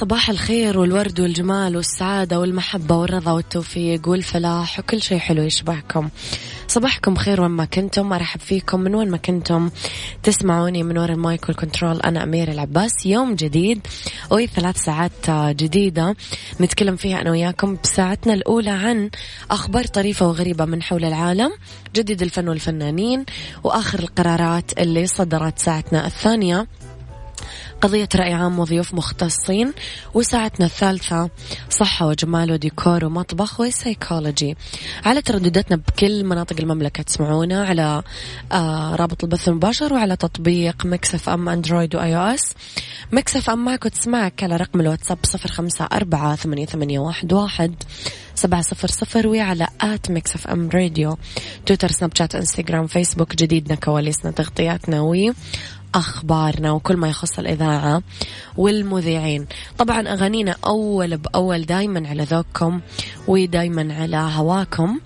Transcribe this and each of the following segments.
صباح الخير والورد والجمال والسعادة والمحبة والرضا والتوفيق والفلاح وكل شيء حلو يشبهكم صباحكم خير وين ما كنتم. أرحب فيكم من وين ما كنتم. تسمعوني من وراء ال mic وال control. أنا أميرة العباس. يوم جديد. وثلاث ساعات جديدة. نتكلم فيها أنا وياكم بساعتنا الأولى عن أخبار طريفة وغريبة من حول العالم جديد الفن والفنانين وآخر القرارات اللي صدرت ساعتنا الثانية. قضية رأي عام وضيوف مختصين وساعتنا الثالثة صحة وجمال وديكور ومطبخ وسيكولوجي على تردداتنا بكل مناطق المملكة تسمعونا على آه رابط البث المباشر وعلى تطبيق Mix FM أندرويد و iOS Mix FM معك وتسمعك على رقم الواتساب صفر خمسة أربعة ثمانية, ثمانية واحد, واحد سبعة صفر صفر وعلى at Mix FM Radio. تويتر سناب شات إنستغرام فيسبوك جديدنا كواليسنا تغطياتنا أخبارنا وكل ما يخص الإذاعة والمذيعين. طبعا أغانينا أول بأول دايما على ذوقكم ودايما على هواكم.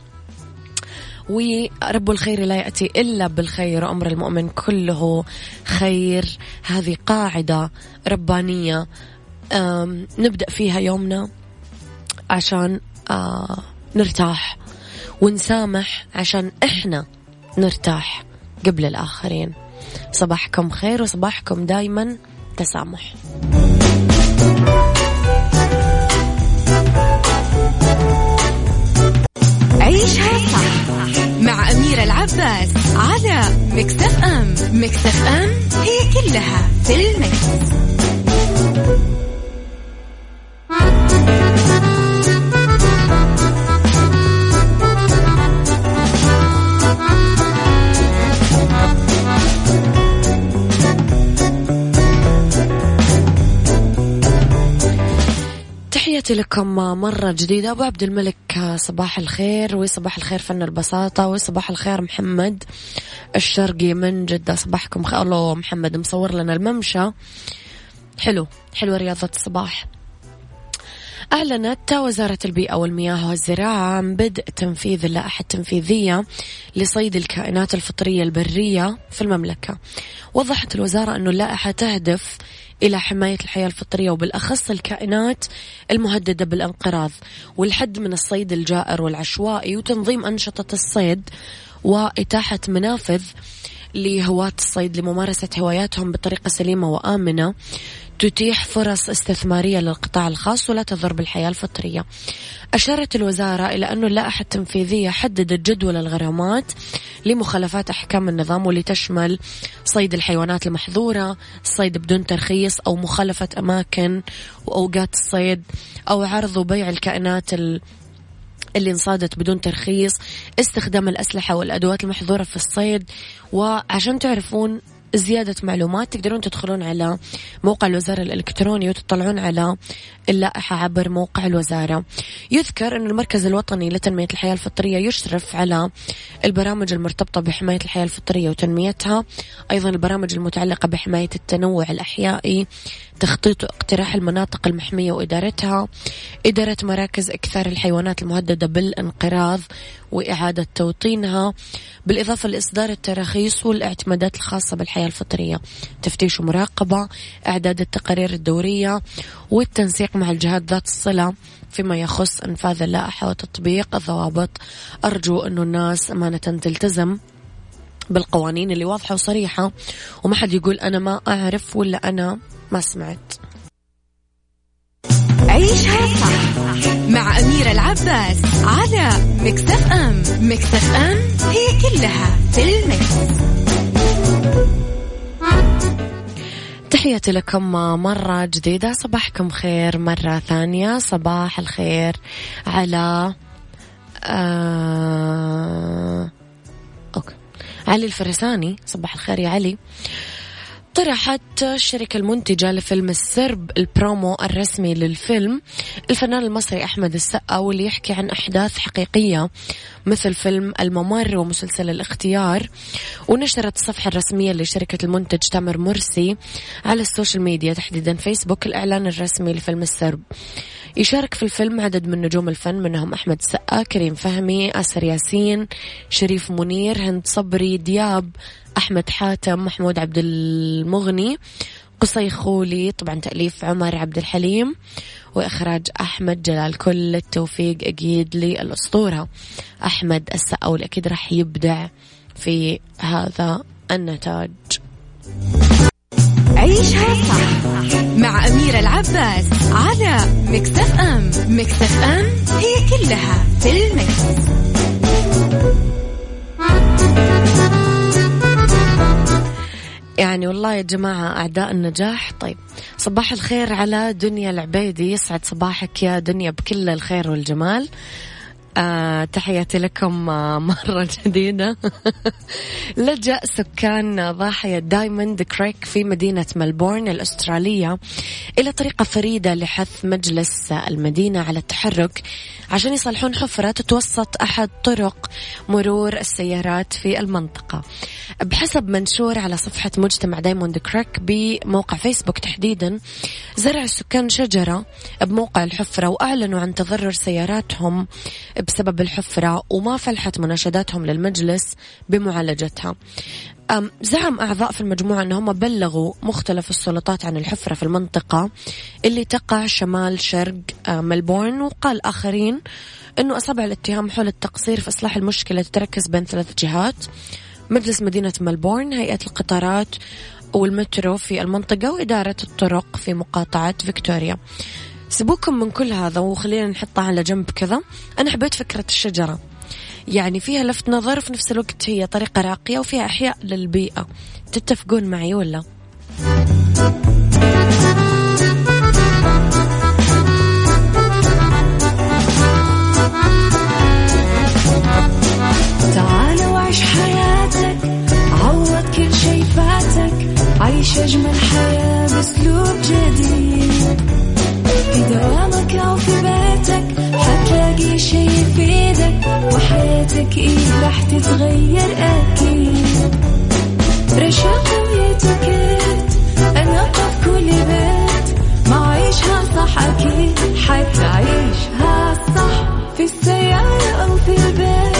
ورب الخير لا يأتي إلا بالخير وأمر المؤمن كله خير. هذه قاعدة ربانية نبدأ فيها يومنا عشان نرتاح ونسامح عشان إحنا نرتاح قبل الآخرين. صباحكم خير وصباحكم دايما تسامح عيشها صح مع أميرة العباس على مكتف أم مكتف أم هي كلها في المكس. تحياتي لكم مرة جديدة. أبو عبد الملك صباح الخير وصباح الخير فن البساطة وصباح الخير محمد الشرقي من جدة. صباحكم خير. الله محمد مصور لنا الممشى. حلو حلوة رياضة الصباح. أعلنت وزارة البيئة والمياه والزراعة عن بدء تنفيذ اللائحة التنفيذية لصيد الكائنات الفطرية البرية في المملكة. وضحت الوزارة أن اللائحة تهدف إلى حماية الحياة الفطرية وبالأخص الكائنات المهددة بالانقراض والحد من الصيد الجائر والعشوائي وتنظيم أنشطة الصيد وإتاحة منافذ لهواة الصيد لممارسة هواياتهم بطريقة سليمة وآمنة. تتيح فرص استثمارية للقطاع الخاص ولا تضر بالحياة الفطرية. أشارت الوزارة إلى أن اللائحة التنفيذية حددت جدول الغرامات لمخالفات أحكام النظام واللي تشمل صيد الحيوانات المحظورة الصيد بدون ترخيص أو مخالفة أماكن وأوقات الصيد أو عرض وبيع الكائنات اللي انصادت بدون ترخيص استخدام الأسلحة والأدوات المحظورة في الصيد. وعشان تعرفون زيادة معلومات تقدرون تدخلون على موقع الوزارة الإلكتروني وتطلعون على اللائحة عبر موقع الوزارة. يذكر أن المركز الوطني لتنمية الحياة الفطرية يشرف على البرامج المرتبطة بحماية الحياة الفطرية وتنميتها. أيضا البرامج المتعلقة بحماية التنوع الأحيائي تخطيط واقتراح المناطق المحمية وإدارتها إدارة مراكز إكثار الحيوانات المهددة بالانقراض وإعادة توطينها بالإضافة لإصدار التراخيص والإعتمادات الخاصة بالحياة الفطرية. تفتيش ومراقبة إعداد التقارير الدورية والتنسيق مع الجهات ذات الصلة فيما يخص إنفاذ اللائحة وتطبيق الضوابط. أرجو أنه الناس أمانة تلتزم بالقوانين اللي واضحة وصريحة وما حد يقول أنا ما أعرف ولا أنا ما سمعت. عيشها صح مع أميرة العباس على Mix FM. Mix FM it's all in the mix. تحياتي لكم مرة جديدة صباحكم خير مرة ثانية. صباح الخير على آه... okay. علي الفرساني. صباح الخير يا علي. طرحت الشركة المنتجة لفيلم السرب البرومو الرسمي للفيلم. الفنان المصري أحمد السقا واللي يحكي عن أحداث حقيقية مثل فيلم الممر ومسلسل الاختيار. ونشرت الصفحة الرسمية لشركة المنتج تامر مرسي على ال social media تحديدا فيسبوك الإعلان الرسمي لفيلم السرب. يشارك في الفيلم عدد من نجوم الفن منهم أحمد السقا كريم فهمي آسر ياسين شريف منير هند صبري دياب أحمد حاتم محمود عبد المغني قصي خولي طبعا تأليف عمر عبد الحليم وإخراج أحمد. جلال كل التوفيق أكيد للأسطورة. أحمد السقا والأكيد راح يبدع في هذا النتاج. عيشها صح مع أميرة العباس على مكتف أم. مكتف أم هي كلها في المكس. يعني والله يا جماعة أعداء النجاح طيب. صباح الخير على دنيا العبيدي. يسعد صباحك يا دنيا بكل الخير والجمال. آه تحياتي لكم آه مرة جديدة. لجأ سكان ضاحية دايموند كريك في مدينة ملبورن الأسترالية إلى طريقة فريدة لحث مجلس المدينة على التحرك. عشان يصلحون حفرة تتوسط أحد طرق مرور السيارات في المنطقة. بحسب منشور على صفحة مجتمع دايموند كريك بموقع فيسبوك تحديدا زرع السكان شجرة بموقع الحفرة وأعلنوا عن تضرر سياراتهم بسبب الحفرة وما فلحت مناشداتهم للمجلس بمعالجتها. زعم أعضاء في المجموعة أنهم بلغوا مختلف السلطات عن الحفرة في المنطقة اللي تقع شمال شرق ملبورن وقال آخرين أنه أصابع الاتهام حول التقصير في إصلاح المشكلة تتركز بين ثلاث جهات. مجلس مدينة ملبورن هيئة القطارات والمترو في المنطقة وإدارة الطرق في مقاطعة فيكتوريا. سيبوكم من كل هذا وخلينا نحطها على جنب كذا. أنا حبيت فكرة الشجرة. يعني فيها لفت نظر وفي نفس الوقت هي طريقة راقية وفيها إحياء للبيئة تتفقون معي ولا؟ تعال وعيش حياتك عوض كل شي فاتك عيش أجمل حياة بأسلوب جديد في دوامك أو في بيتك حتلاقي شي يفيدك وحياتك إيه راح تتغير أكيد. رشاق ويتوكيت أنا في كل بيت. ما عيشها صح أكيد حتعيشها صح في السيارة أو في البيت.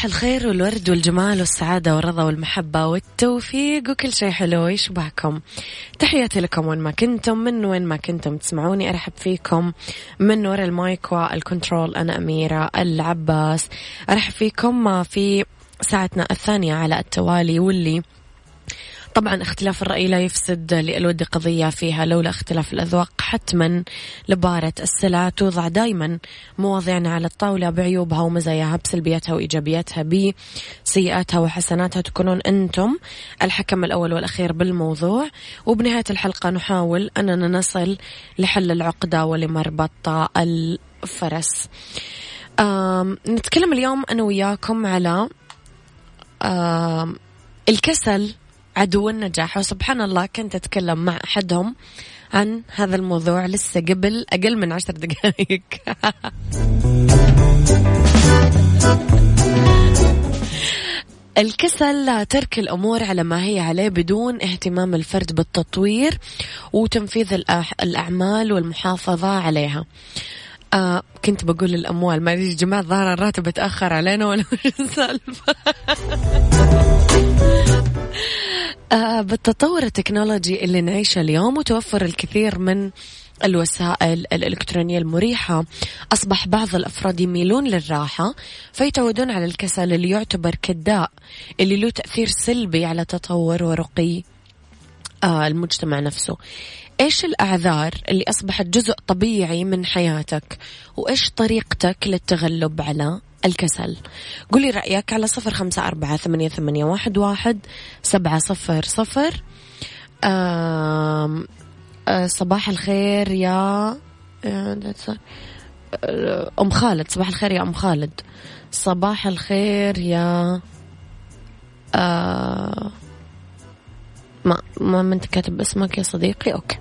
صباح الخير والورد والجمال والسعادة والرضا والمحبة والتوفيق وكل شيء حلو يشبهكم. تحياتي لكم وين ما كنتم من وين ما كنتم تسمعوني أرحب فيكم من وراء ال mic وال control أنا أميرة العباس. أرحب فيكم في ساعتنا الثانية على التوالي واللي طبعا اختلاف الرأي لا يفسد للود قضية فيها لولا اختلاف الأذواق حتما لبارت السلع توضع دائما مواضيعنا على الطاولة بعيوبها ومزاياها بسلبياتها وإيجابياتها بسيئاتها وحسناتها. تكونون أنتم الحكم الأول والأخير بالموضوع. وبنهاية الحلقة نحاول أننا نصل لحل العقدة ولمربط الفرس. نتكلم اليوم أنا وياكم على الكسل عدو النجاح. وسبحان الله كنت أتكلم مع أحدهم عن هذا الموضوع لسه قبل أقل من عشر دقائق. الكسل ترك الأمور على ما هي عليه بدون اهتمام الفرد بالتطوير وتنفيذ الأعمال والمحافظة عليها. آه كنت بقول الأموال. ما يا جماعة ظهر الراتب اتأخر علينا ولا وش السالفة؟ بالتطور التكنولوجي اللي نعيشه اليوم وتوفر الكثير من الوسائل الإلكترونية المريحة أصبح بعض الأفراد يميلون للراحة فيتعودون على الكسل اللي يعتبر كداء اللي له تأثير سلبي على تطور ورقي آه المجتمع نفسه. إيش الأعذار اللي أصبحت جزء طبيعي من حياتك؟ وإيش طريقتك للتغلب على؟ الكسل. قولي رأيك على صفر خمسة أربعة ثمانية, ثمانية واحد, واحد سبعة صفر صفر. آه صباح الخير يا أم خالد. صباح الخير يا أم خالد. صباح الخير يا آه ما ما انت كاتب اسمك يا صديقي؟ أوكي.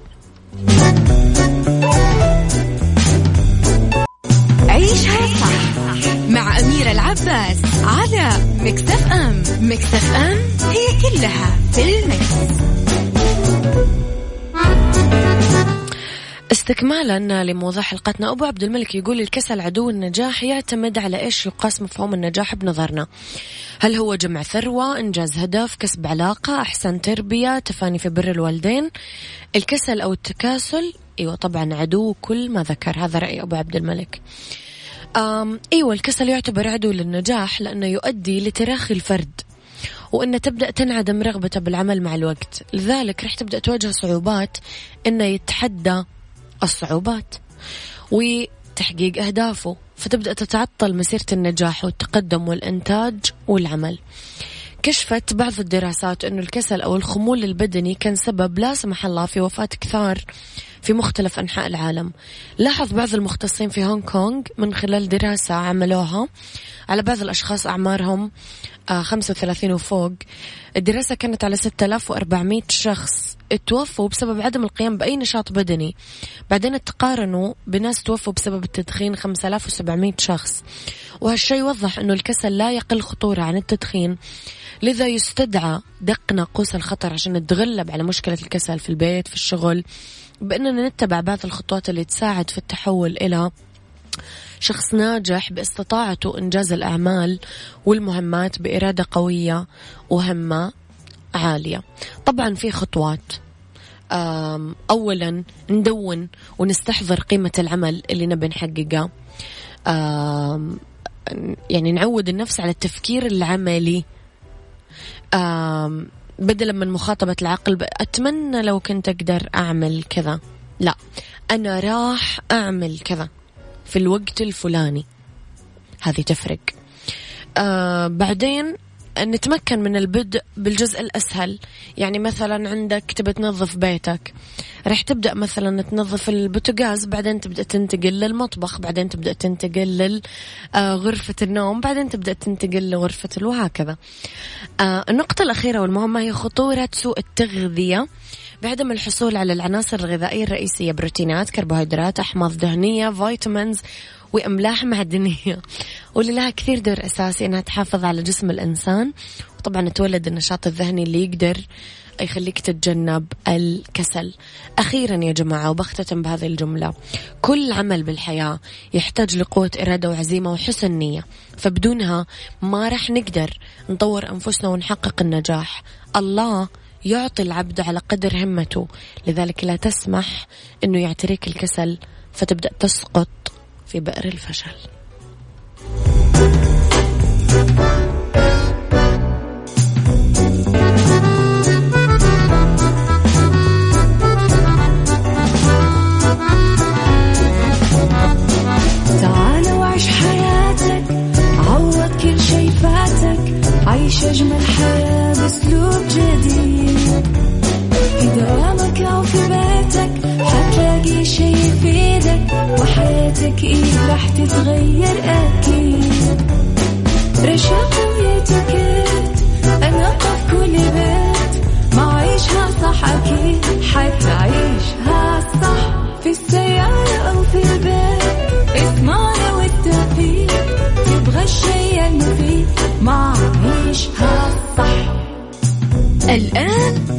عيشها صح مع أميرة العباس على مكتف أم. مكتف أم هي كلها في المكس. استكمالا لموضوع حلقتنا أبو عبد الملك يقول الكسل عدو النجاح يعتمد على إيش يقاس مفهوم النجاح بنظرنا. هل هو جمع ثروة إنجاز هدف كسب علاقة أحسن تربية تفاني في بر الوالدين؟ الكسل أو التكاسل؟ أيوة طبعا عدو كل ما ذكر هذا رأي أبو عبد الملك. أيوة الكسل يعتبر عدو للنجاح لأنه يؤدي لتراخي الفرد وأنه تبدأ تنعدم رغبته بالعمل مع الوقت. لذلك رح تبدأ تواجه صعوبات أنه يتحدى الصعوبات وتحقيق أهدافه فتبدأ تتعطل مسيرة النجاح والتقدم والإنتاج والعمل. كشفت بعض الدراسات أنه الكسل أو الخمول البدني كان سبب لا سمح الله في وفاة كثار في مختلف أنحاء العالم. لاحظ بعض المختصين في هونغ كونغ من خلال دراسة عملوها. على بعض الأشخاص أعمارهم 35 آه، وفوق. الدراسة كانت على 6400 شخص. توفوا بسبب عدم القيام بأي نشاط بدني. بعدين تقارنوا بناس توفوا بسبب التدخين 5700 شخص. وهالشيء يوضح أنه الكسل لا يقل خطورة عن التدخين. لذا يستدعى دق ناقوس الخطر عشان نتغلب على مشكلة الكسل في البيت في الشغل بأننا نتبع بعض الخطوات اللي تساعد في التحول إلى شخص ناجح باستطاعته إنجاز الأعمال والمهمات بإرادة قوية وهمة. عالية. طبعا في خطوات. أولا ندون ونستحضر قيمة العمل اللي نبي نحققه. يعني نعود النفس على التفكير العملي. بدلا من مخاطبة العقل أتمنى لو كنت أقدر أعمل كذا. لا أنا راح أعمل كذا في الوقت الفلاني. هذه تفرق. آه بعدين نتمكن من البدء بالجزء الأسهل. يعني مثلا عندك تبى تنظف بيتك. راح تبدأ مثلا تنظف البوتاجاز بعدين تبدأ تنتقل للمطبخ بعدين تبدأ تنتقل لغرفة آه، النوم بعدين تبدأ تنتقل لغرفة وهكذا آه، النقطة الأخيرة والمهمة هي خطورة سوء التغذية. بعدم الحصول على العناصر الغذائية الرئيسية بروتينات كربوهيدرات أحماض دهنية فيتامينز وأملاح معدنية واللي لها كثير دور أساسي أنها تحافظ على جسم الإنسان. وطبعا تولد النشاط الذهني اللي يقدر يخليك تتجنب الكسل. أخيرا يا جماعة وبختتم بهذه الجملة كل عمل بالحياة يحتاج لقوة إرادة وعزيمة وحسن نية. فبدونها ما راح نقدر نطور أنفسنا ونحقق النجاح. الله يعطي العبد على قدر همته. لذلك لا تسمح أنه يعتريك الكسل فتبدأ تسقط في بئر الفشل. تعال وعيش حياتك عوض كل شي فاتك عيش أجمل حياة بأسلوب جديد. في دوامك أو في بيتك حتلاقي شي يفيدك إيه راح تتغير أكيد. رشاق ويتوكيت أنا في كل بيت. ما عيشها صح أكيد حتعيشها صح. في السيارة أو في البيت اسمعنا والتوفيق. تبغى الشي المفيد ما عيشها صح. الآن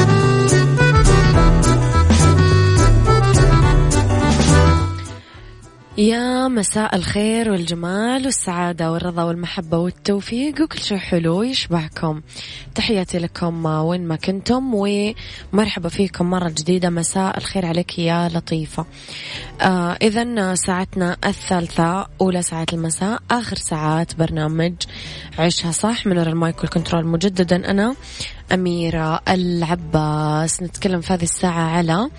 يا مساء الخير والجمال والسعادة والرضا والمحبة والتوفيق وكل شيء حلو يشبعكم. تحياتي لكم وين ما كنتم ومرحبا فيكم مرة جديدة. مساء الخير عليك يا لطيفة. آه إذا ساعتنا الثالثة أولى ساعات المساء آخر ساعات برنامج عيشها صح؟ من المايك والكنترول مجددا أنا. أميرة العباس. نتكلم في هذه الساعة على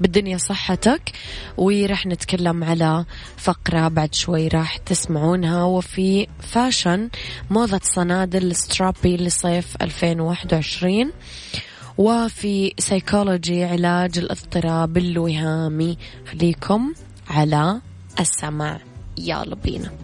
بالدنيا صحتك ورح نتكلم على فقرة بعد شوي راح تسمعونها. وفي fashion موضة صنادل strappy لصيف 2021 وفي سيكولوجي علاج الاضطراب الوهامي خليكم على السمع. يلا بينا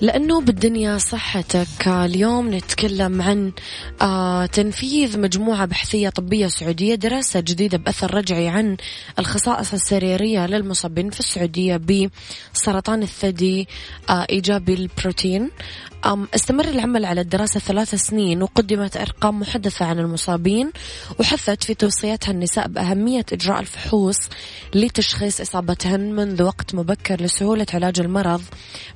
لأنه بالدنيا صحتك. اليوم نتكلم عن آه تنفيذ مجموعة بحثية طبية سعودية دراسة جديدة بأثر رجعي عن الخصائص السريرية للمصابين في السعودية بسرطان الثدي آه إيجابي البروتين. استمر العمل على الدراسة ثلاث سنين وقدمت أرقام محدثة عن المصابين وحثت في توصيتها النساء بأهمية إجراء الفحوص لتشخيص إصابتهن منذ وقت مبكر لسهولة علاج المرض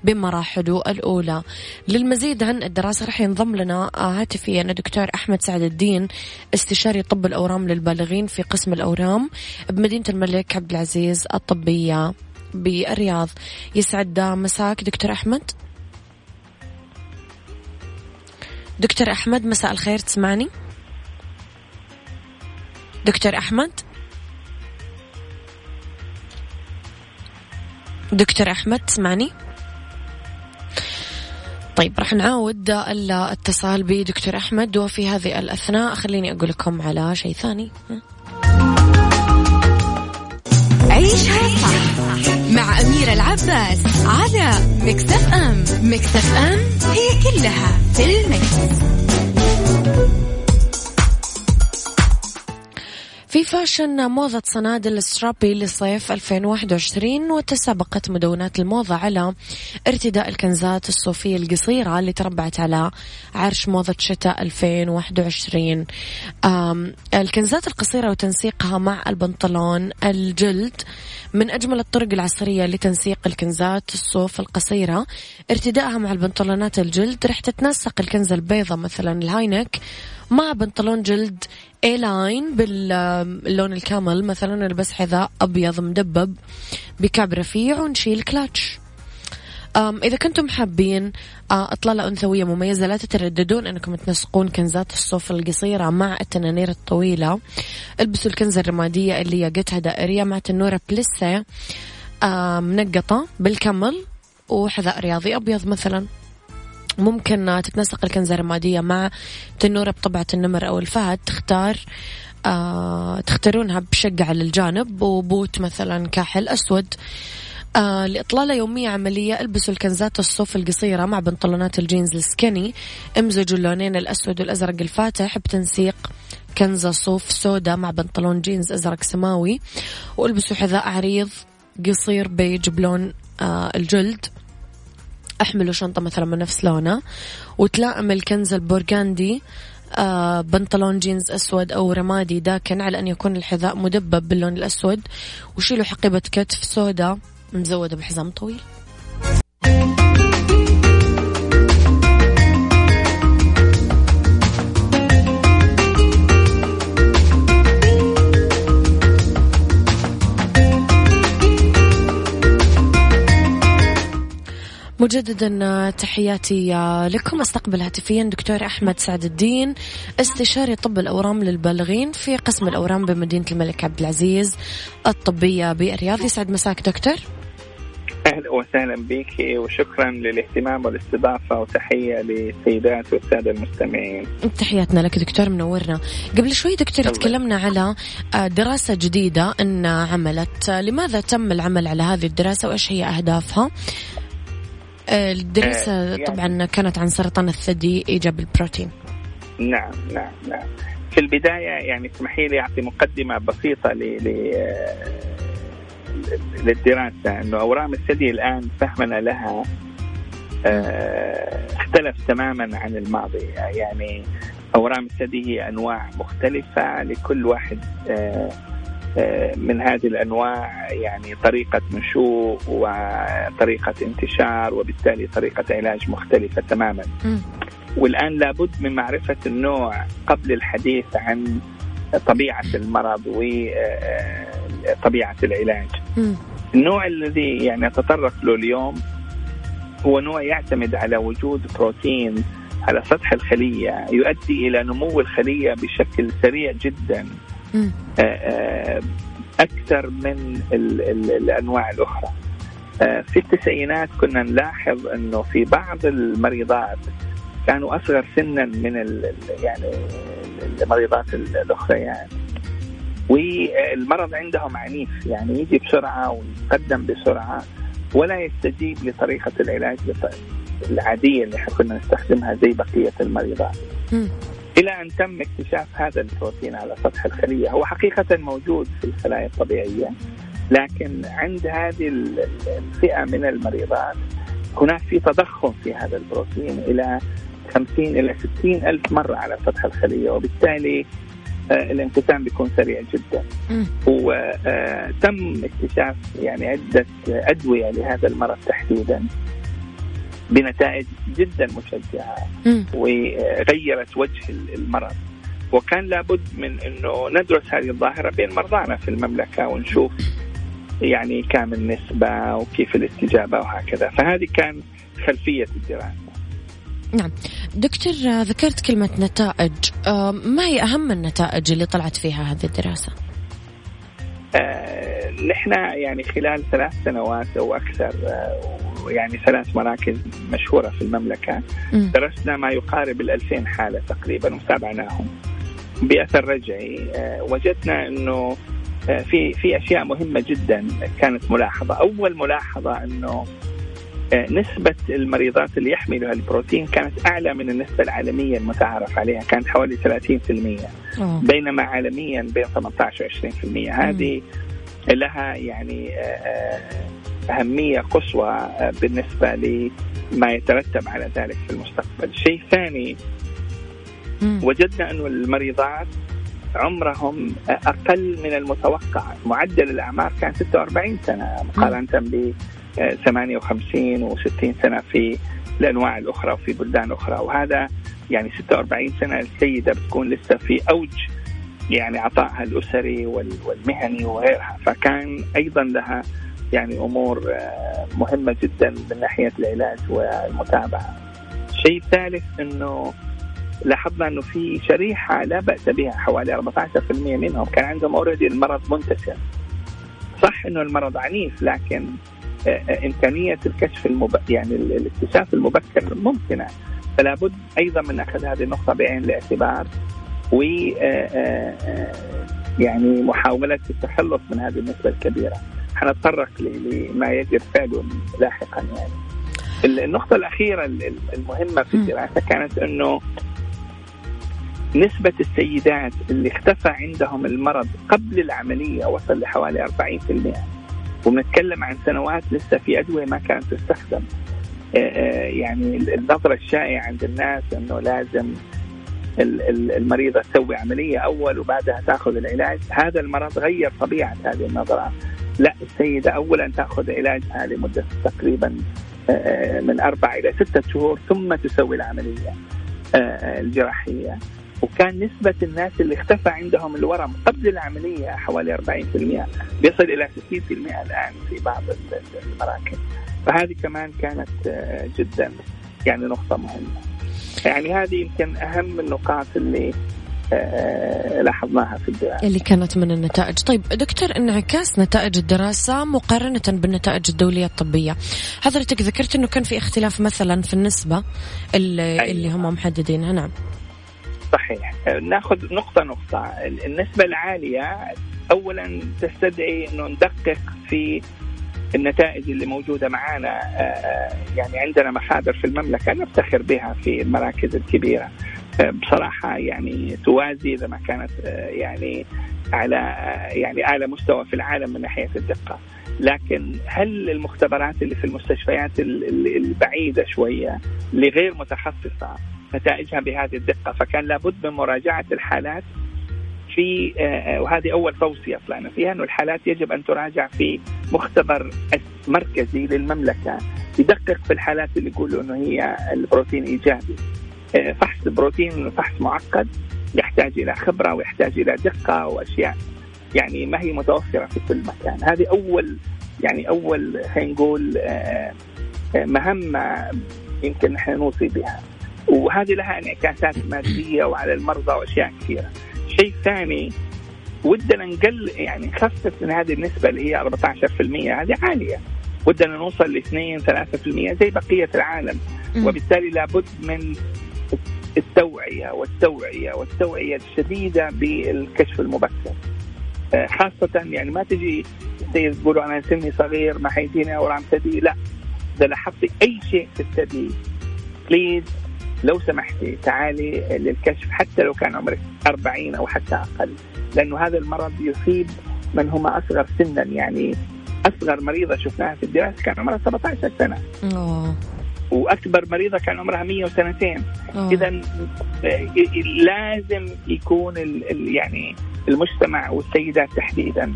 بمراحله الأولى. للمزيد عن الدراسة رح ينضم لنا هاتفيا الدكتور أحمد سعد الدين استشاري طب الأورام للبالغين في قسم الأورام بمدينة الملك عبد العزيز الطبية بالرياض. يسعد مساك دكتور أحمد. دكتور أحمد مساء الخير تسمعني؟ دكتور أحمد؟ دكتور أحمد تسمعني؟ طيب راح نعاود الاتصال بدكتور أحمد وفي هذه الأثناء. خليني أقول لكم على شيء ثاني. عيشها صح مع أميرة العباس على مكتف أم. مكتف أم هي كلها fashion موضة صنادل strappy لصيف 2021 وتسابقت مدونات الموضة على ارتداء الكنزات الصوفية القصيرة اللي تربعت على عرش موضة شتاء 2021 الكنزات القصيرة وتنسيقها مع البنطلون الجلد من أجمل الطرق العصرية لتنسيق الكنزات الصوف القصيرة. ارتدائها مع البنطلونات الجلد رح تتنسق الكنزة البيضة مثلا ال high neck مع بنطلون جلد A-line باللون ال camel مثلا نلبس حذاء أبيض مدبب بكعب رفيع ونشيل كلاتش. إذا كنتم حابين إطلالة أنثوية مميزة لا تترددون أنكم تنسقون كنزات الصوف القصيرة مع التنانير الطويلة. البسوا الكنزة الرمادية اللي ياقتها دائرية مع تنورة بليسيه منقطة بال camel وحذاء رياضي أبيض مثلا. ممكن تتنسق الكنزة الرمادية مع تنورة بطبعة النمر أو الفهد. تختار آه تختارونها بشقة على الجانب وبوت مثلا كاحل أسود. آه لإطلالة يومية عملية البسوا الكنزات الصوف القصيرة مع بنطلونات الجينز ال skinny. امزجوا اللونين الأسود والأزرق الفاتح بتنسيق كنزة صوف سودا مع بنطلون جينز أزرق سماوي. والبسوا حذاء عريض قصير بيج بلون آه الجلد. احملوا شنطة مثلا من نفس لونه وتلائم الكنز البورغاندي آه بنطلون جينز أسود أو رمادي داكن على أن يكون الحذاء مدبب باللون الأسود وشيلوا حقيبة كتف سوداء مزودة بحزام طويل. مجددا تحياتي لكم أستقبل هاتفيا دكتور أحمد سعد الدين استشاري طب الأورام للبالغين في قسم الأورام بمدينة الملك عبد العزيز الطبية بالرياض يسعد مساك دكتور أهلا وسهلا بك وشكرا للاهتمام والاستضافة وتحية للسيدات والسادة المستمعين. تحياتنا لك دكتور منورنا. قبل شوي دكتور تكلمنا على آه، دراسة جديدة إن عملت، لماذا تم العمل على هذه الدراسة وإيش هي أهدافها؟ آه، الدراسه يعني طبعا كانت عن سرطان الثدي إيجاب البروتين. نعم نعم نعم. في البداية يعني اسمحي لي أعطي مقدمة بسيطة ل للدراسة إنه أورام الثدي الآن فهمنا لها آه، اختلف تماما عن الماضي يعني أورام الثدي هي أنواع مختلفة لكل واحد آه، آه، من هذه الأنواع يعني طريقة نشوء وطريقة انتشار وبالتالي طريقة علاج مختلفة تماما. والآن لابد من معرفة النوع قبل الحديث عن طبيعة المرض وطبيعه العلاج. النوع الذي يعني اتطرق له اليوم هو نوع يعتمد على وجود بروتين على سطح الخلية يؤدي إلى نمو الخلية بشكل سريع جدا آه، آه، أكثر من ال ال الأنواع الأخرى. آه، في التسعينات كنا نلاحظ إنه في بعض المريضات كانوا أصغر سنا من يعني المريضات الأخرى يعني والمرض عندهم عنيف يعني يجي بسرعة ويتقدم بسرعة ولا يستجيب لطريقة العلاج العادية اللي كنا نستخدمها زي بقية المريضات. إلى أن تم اكتشاف هذا البروتين على سطح الخلية، هو حقيقة موجود في الخلايا الطبيعية لكن عند هذه الفئة من المريضات هناك في تضخم في هذا البروتين إلى 50 إلى 60 ألف مرة على سطح الخلية وبالتالي آه، الانقسام بيكون سريع جدا. وتم اكتشاف يعني عدة أدوية لهذا المرض تحديدا. بنتائج جدا مشجعة وغيرت وجه المرض. وكان لابد من إنه ندرس هذه الظاهرة بين مرضانا في المملكة ونشوف يعني كم النسبة وكيف الاستجابة وهكذا. فهذه كان خلفية الدراسه نعم. دكتور ذكرت كلمة نتائج. ما هي أهم النتائج اللي طلعت فيها هذه الدراسة؟ نحن يعني خلال ثلاث سنوات أو أكثر آه يعني ثلاث مراكز مشهورة في المملكة م. درسنا ما يقارب ال 2000 حالة تقريبا وتابعناهم بأثر رجعي. آه وجدنا أنه آه، في في أشياء مهمة جدا كانت ملاحظة، أول ملاحظة إنه نسبة المريضات اللي يحملوا البروتين كانت أعلى من النسبة العالمية المتعارف عليها كانت حوالي 30% أوه. بينما عالميا بين 18 و 20% هذه لها يعني آه، آه، أهمية قصوى بالنسبة لما يترتب على ذلك في المستقبل. الشيء الثاني وجدنا أن المريضات عمرهم أقل من المتوقع. معدل الأعمار كان 46 سنة مقارنة ب 58 و60 سنة في الأنواع الأخرى وفي بلدان أخرى. وهذا يعني 46 سنة السيدة بتكون لسه في أوج يعني عطائها الأسري والمهني وغيرها فكان أيضا لها يعني أمور آه، مهمة جدا من ناحية العلاج والمتابعة. الشيء الثالث إنه لاحظنا إنه في شريحة لا بأس بها حوالي 14% منهم كان عندهم اوريدي المرض منتشر. صح إنه المرض عنيف لكن إمكانية الكشف المب... يعني الاكتشاف المبكر ممكنة فلا بد أيضا من أخذ هذه النقطة بعين الاعتبار و يعني محاوله التخلص من هذه النسبة الكبيرة. حنتطرق لما يجب فعله لاحقا يعني. النقطة الأخيرة المهمة في الدراسة كانت أنه نسبة السيدات اللي اختفى عندهم المرض قبل العملية وصل لحوالي 40% وبنتكلم عن سنوات لسه في أدوية ما كانت تستخدم. آه، آه، يعني النظرة الشائعة عند الناس إنه لازم المريضة تسوي عملية أول وبعدها تأخذ العلاج. هذا المرض غير طبيعة هذه النظرة. لا السيدة اولا تأخذ علاجها لمده تقريبا آه، من أربع إلى ستة شهور ثم تسوي العملية الجراحية. وكان نسبة الناس اللي اختفى عندهم الورم قبل العملية حوالي 40% بيصل إلى 60% الآن في بعض المراكز. فهذه كمان كانت آه، جدا يعني نقطة مهمة. يعني هذه يمكن أهم النقاط اللي آه، لاحظناها في الدراسة. اللي كانت من النتائج. طيب دكتور انعكاس نتائج الدراسة مقارنة بالنتائج الدولية الطبية حضرتك ذكرت أنه كان في اختلاف مثلا في النسبة اللي, أيوة. اللي هم محددينها. نعم. صحيح. ناخذ نقطة نقطة. النسبة العالية أولا تستدعي أنه ندقق في النتائج اللي موجودة معنا آه، يعني عندنا مخابر في المملكة نفتخر بها في المراكز الكبيرة. آه، بصراحة يعني توازي إذا ما كانت آه، يعني على يعني أعلى مستوى في العالم من ناحية الدقة. لكن هل المختبرات اللي في المستشفيات البعيدة شوية اللي غير متخصصة نتائجها بهذه الدقة؟ فكان لابد من مراجعة الحالات في آه، وهذه أول توصيه طلعنا فيها إنه الحالات يجب أن تراجع في مختبر مركزي للمملكة. يدقق في الحالات اللي يقولوا إنه هي البروتين إيجابي. آه، فحص البروتين فحص معقد يحتاج إلى خبرة ويحتاج إلى دقة وأشياء. يعني ما هي متوفرة في كل مكان. هذه أول يعني أول خلينا نقول آه، مهمة يمكن نحن نوصي بها. وهذه لها انعكاسات مادية وعلى المرضى وأشياء كثيرة. شيء ثاني ودنا نقل يعني نخفف من هذه النسبة اللي هي 14% هذه عالية. ودنا نوصل ل 2 3% زي بقية العالم. وبالتالي لابد من التوعية والتوعية والتوعية الشديدة بالكشف المبكر. آه، خاصة يعني ما تجي تقولوا أنا سني صغير ما حيجيني أورام ثدي لا. إذا لاحظتي أي شيء في الثدي بليز لو سمحتي تعالي للكشف حتى لو كان عمرك 40 أو حتى أقل لأنه هذا المرض يصيب من هم أصغر سنا يعني أصغر مريضة شفناها في الدراسة كان عمرها 17 سنة. أوه. وأكبر مريضة كان عمرها 100 وسنتين اذا لازم يكون ال يعني المجتمع والسيدات تحديدا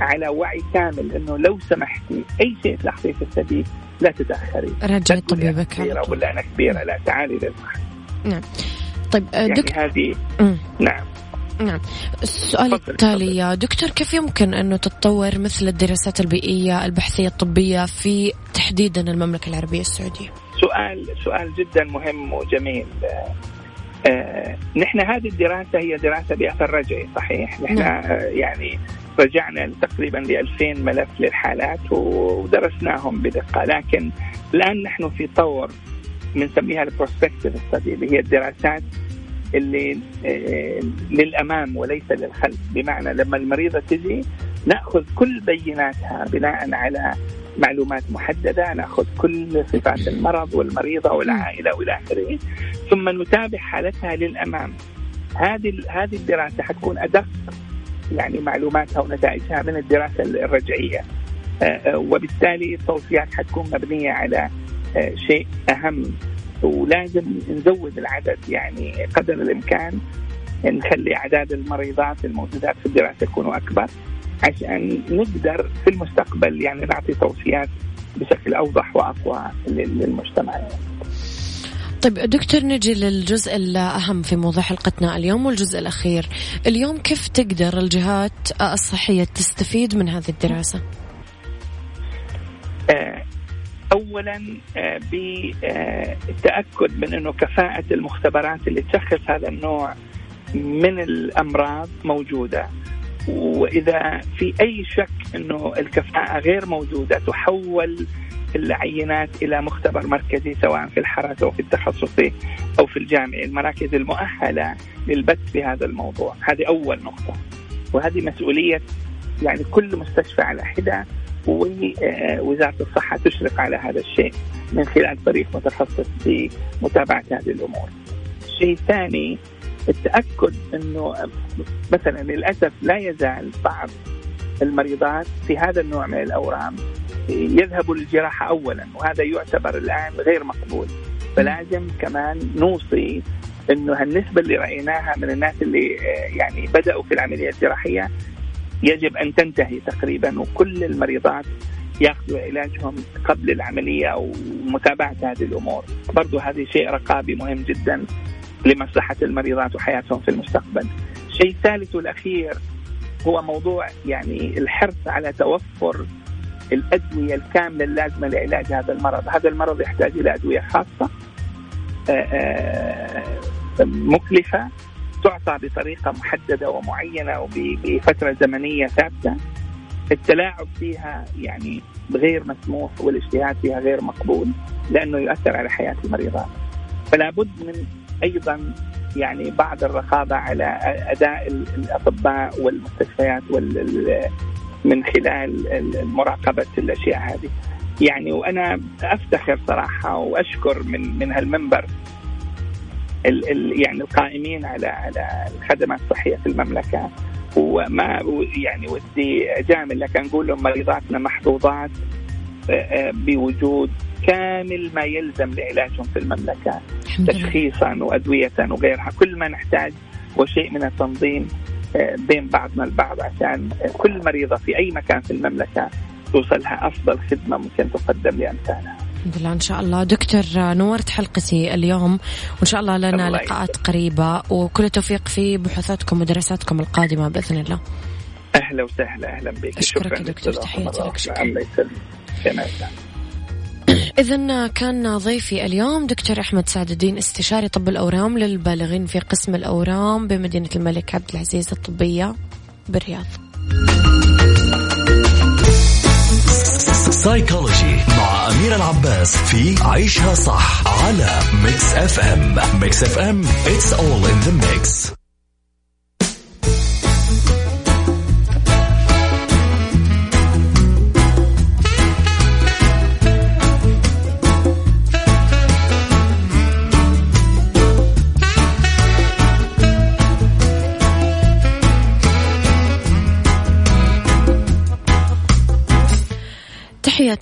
على وعي كامل إنه لو سمحتي أي شيء تلاحظيه في الثدي لا تتأخري. رجعي طبيبك. كبيرة ولا أنا كبيرة. لا تعالي للمحل نعم. طيب يعني دكتور هذه نعم. نعم. السؤال التالي يا دكتور كيف يمكن أنه تتطور مثل الدراسات البيئية البحثية الطبية في تحديدا المملكة العربية السعودية؟ سؤال سؤال جدا مهم وجميل. آه نحن هذه الدراسة هي دراسة بأثر رجعي صحيح؟ نحن نعم. آه يعني رجعنا تقريبا ل 2000 ملف للحالات ودرسناهم بدقة. لكن الآن نحن في طور بنسميها البروسبكتيف ستدي اللي هي الدراسات اللي آه، للأمام وليس للخلف. بمعنى لما المريضة تجي نأخذ كل بيناتها بناء على معلومات محددة نأخذ كل صفات المرض والمريضة والعائلة وإلى آخره ثم نتابع حالتها للأمام. هذه هذه الدراسة حتكون أدق يعني معلوماتها ونتائجها من الدراسة الرجعية آه، آه، وبالتالي التوصيات حتكون مبنية على آه، شيء أهم ولازم نزود العدد يعني قدر الإمكان نخلي أعداد المريضات الموجودات في الدراسة يكونوا أكبر عشان نقدر في المستقبل يعني نعطي توصيات بشكل أوضح وأقوى للمجتمع. طيب دكتور نجي للجزء الأهم في موضوع حلقتنا اليوم والجزء الأخير اليوم كيف تقدر الجهات الصحية تستفيد من هذه الدراسة؟ آه، اولا آه، بالتأكد من إنه كفاءة المختبرات اللي تشخص هذا النوع من الأمراض موجودة وإذا في أي شك إنه الكفاءة غير موجودة تحول العينات إلى مختبر مركزي سواء في الحرس أو في التخصصي أو في الجامعي المراكز المؤهلة للبث في هذا الموضوع. هذه أول نقطة. وهذه مسؤولية يعني كل مستشفى على حدة ووزارة الصحة تشرف على هذا الشيء من خلال فريق متخصص في متابعة هذه الأمور. شيء ثاني التأكد إنه مثلا للأسف لا يزال بعض المريضات في هذا النوع من الأورام يذهبوا للجراحة أولا وهذا يعتبر الآن غير مقبول فلازم كمان نوصي إنه هالنسبة اللي رأيناها من الناس اللي آه، يعني بدأوا في العملية الجراحية يجب أن تنتهي تقريبا وكل المريضات ياخذوا علاجهم قبل العملية أو متابعة هذه الأمور، برضو هذا شيء رقابي مهم جدا لمصلحة المريضات وحياتهم في المستقبل. الشيء الثالث والأخير هو موضوع يعني الحرص على توفر الأدوية الكاملة اللازمة لعلاج هذا المرض، هذا المرض يحتاج إلى أدوية خاصة آه، آه، مكلفة تعطى بطريقة محددة ومعينة وبفتره زمنية ثابتة. التلاعب فيها يعني غير مسموح والاجتهاد فيها غير مقبول لأنه يؤثر على حياة المريضات. فلا بد من أيضا يعني بعض الرقابة على أداء الأطباء والمستشفيات وال من خلال مراقبة الأشياء هذه. يعني وأنا أفتخر صراحة وأشكر من من هالمنبر ال ال يعني القائمين على على الخدمات الصحية في المملكة وما يعني ودي أجامل لك نقول لهم مريضاتنا محظوظات آه، آه، بوجود كامل ما يلزم لعلاجهم في المملكة. تشخيصا وأدوية وغيرها كل ما نحتاج وشيء من التنظيم آه، بين بعضنا البعض عشان كل مريضة في أي مكان في المملكة توصلها أفضل خدمة ممكن تقدم لامثالها. الحمد لله إن شاء الله. دكتور نورت حلقتي اليوم. وإن شاء الله لنا الله لقاءات. قريبة. وكل التوفيق في بحوثاتكم ودراساتكم القادمة بإذن الله. أهلا وسهلا أهلا بك. أشكرك دكتور تحياتي لك. شكرا. إذا كان ضيفي اليوم دكتور أحمد سعد الدين استشاري طب الأورام للبالغين في قسم الأورام بمدينة الملك عبد العزيز الطبية بالرياض. سايكولوجي مع أمير العباس في عيشها صح على Mix FM Mix FM it's all in the mix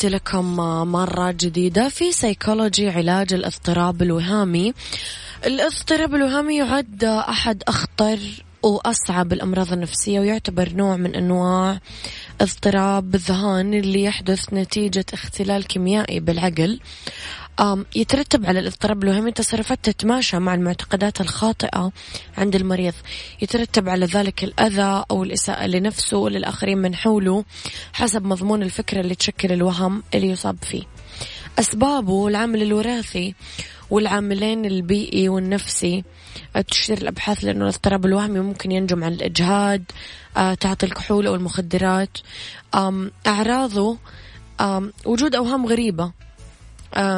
تحياتي لكم مرة جديدة في سيكولوجي علاج الاضطراب الوهامي. الاضطراب الوهامي يعد أحد أخطر وأصعب الأمراض النفسية ويعتبر نوع من أنواع اضطراب الذهان اللي يحدث نتيجة اختلال كيميائي بالعقل. يترتب على الاضطراب الوهمي تصرفات تتماشى مع المعتقدات الخاطئة عند المريض. يترتب على ذلك الأذى أو الإساءة لنفسه وللآخرين من حوله حسب مضمون الفكرة اللي تشكل الوهم اللي يصاب فيه. أسبابه العامل الوراثي والعاملين البيئي والنفسي. تشير الأبحاث لأنه الاضطراب الوهمي ممكن ينجم عن الإجهاد آه، تعاطي الكحول أو المخدرات. أعراضه وجود أوهام غريبة.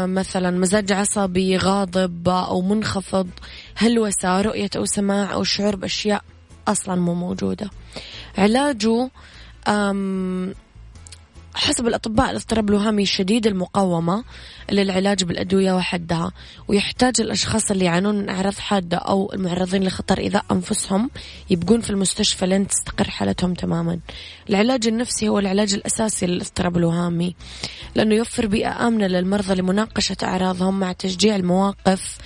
مثلا مزاج عصبي غاضب أو منخفض هلوسة رؤية أو سماع أو شعور بأشياء أصلا مو موجودة. علاجه حسب الأطباء الاضطراب الوهمي شديد المقاومة للعلاج بالأدوية وحدها ويحتاج الأشخاص اللي يعانون من أعراض حادة أو المعرضين لخطر إيذاء أنفسهم يبقون في المستشفى لين تستقر حالتهم تماما. العلاج النفسي هو العلاج الأساسي للاضطراب الوهمي لأنه يوفر بيئة آمنة للمرضى لمناقشة أعراضهم مع تشجيع المواقف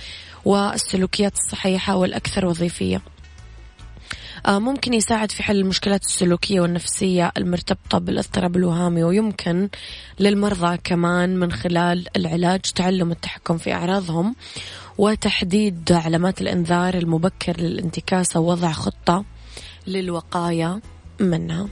والسلوكيات الصحيحة والأكثر وظيفية. ممكن يساعد في حل المشكلات السلوكية والنفسية المرتبطة بالاضطراب الوهامي ويمكن للمرضى كمان من خلال العلاج تعلم التحكم في أعراضهم وتحديد علامات الإنذار المبكر للانتكاسة ووضع خطة للوقاية منها.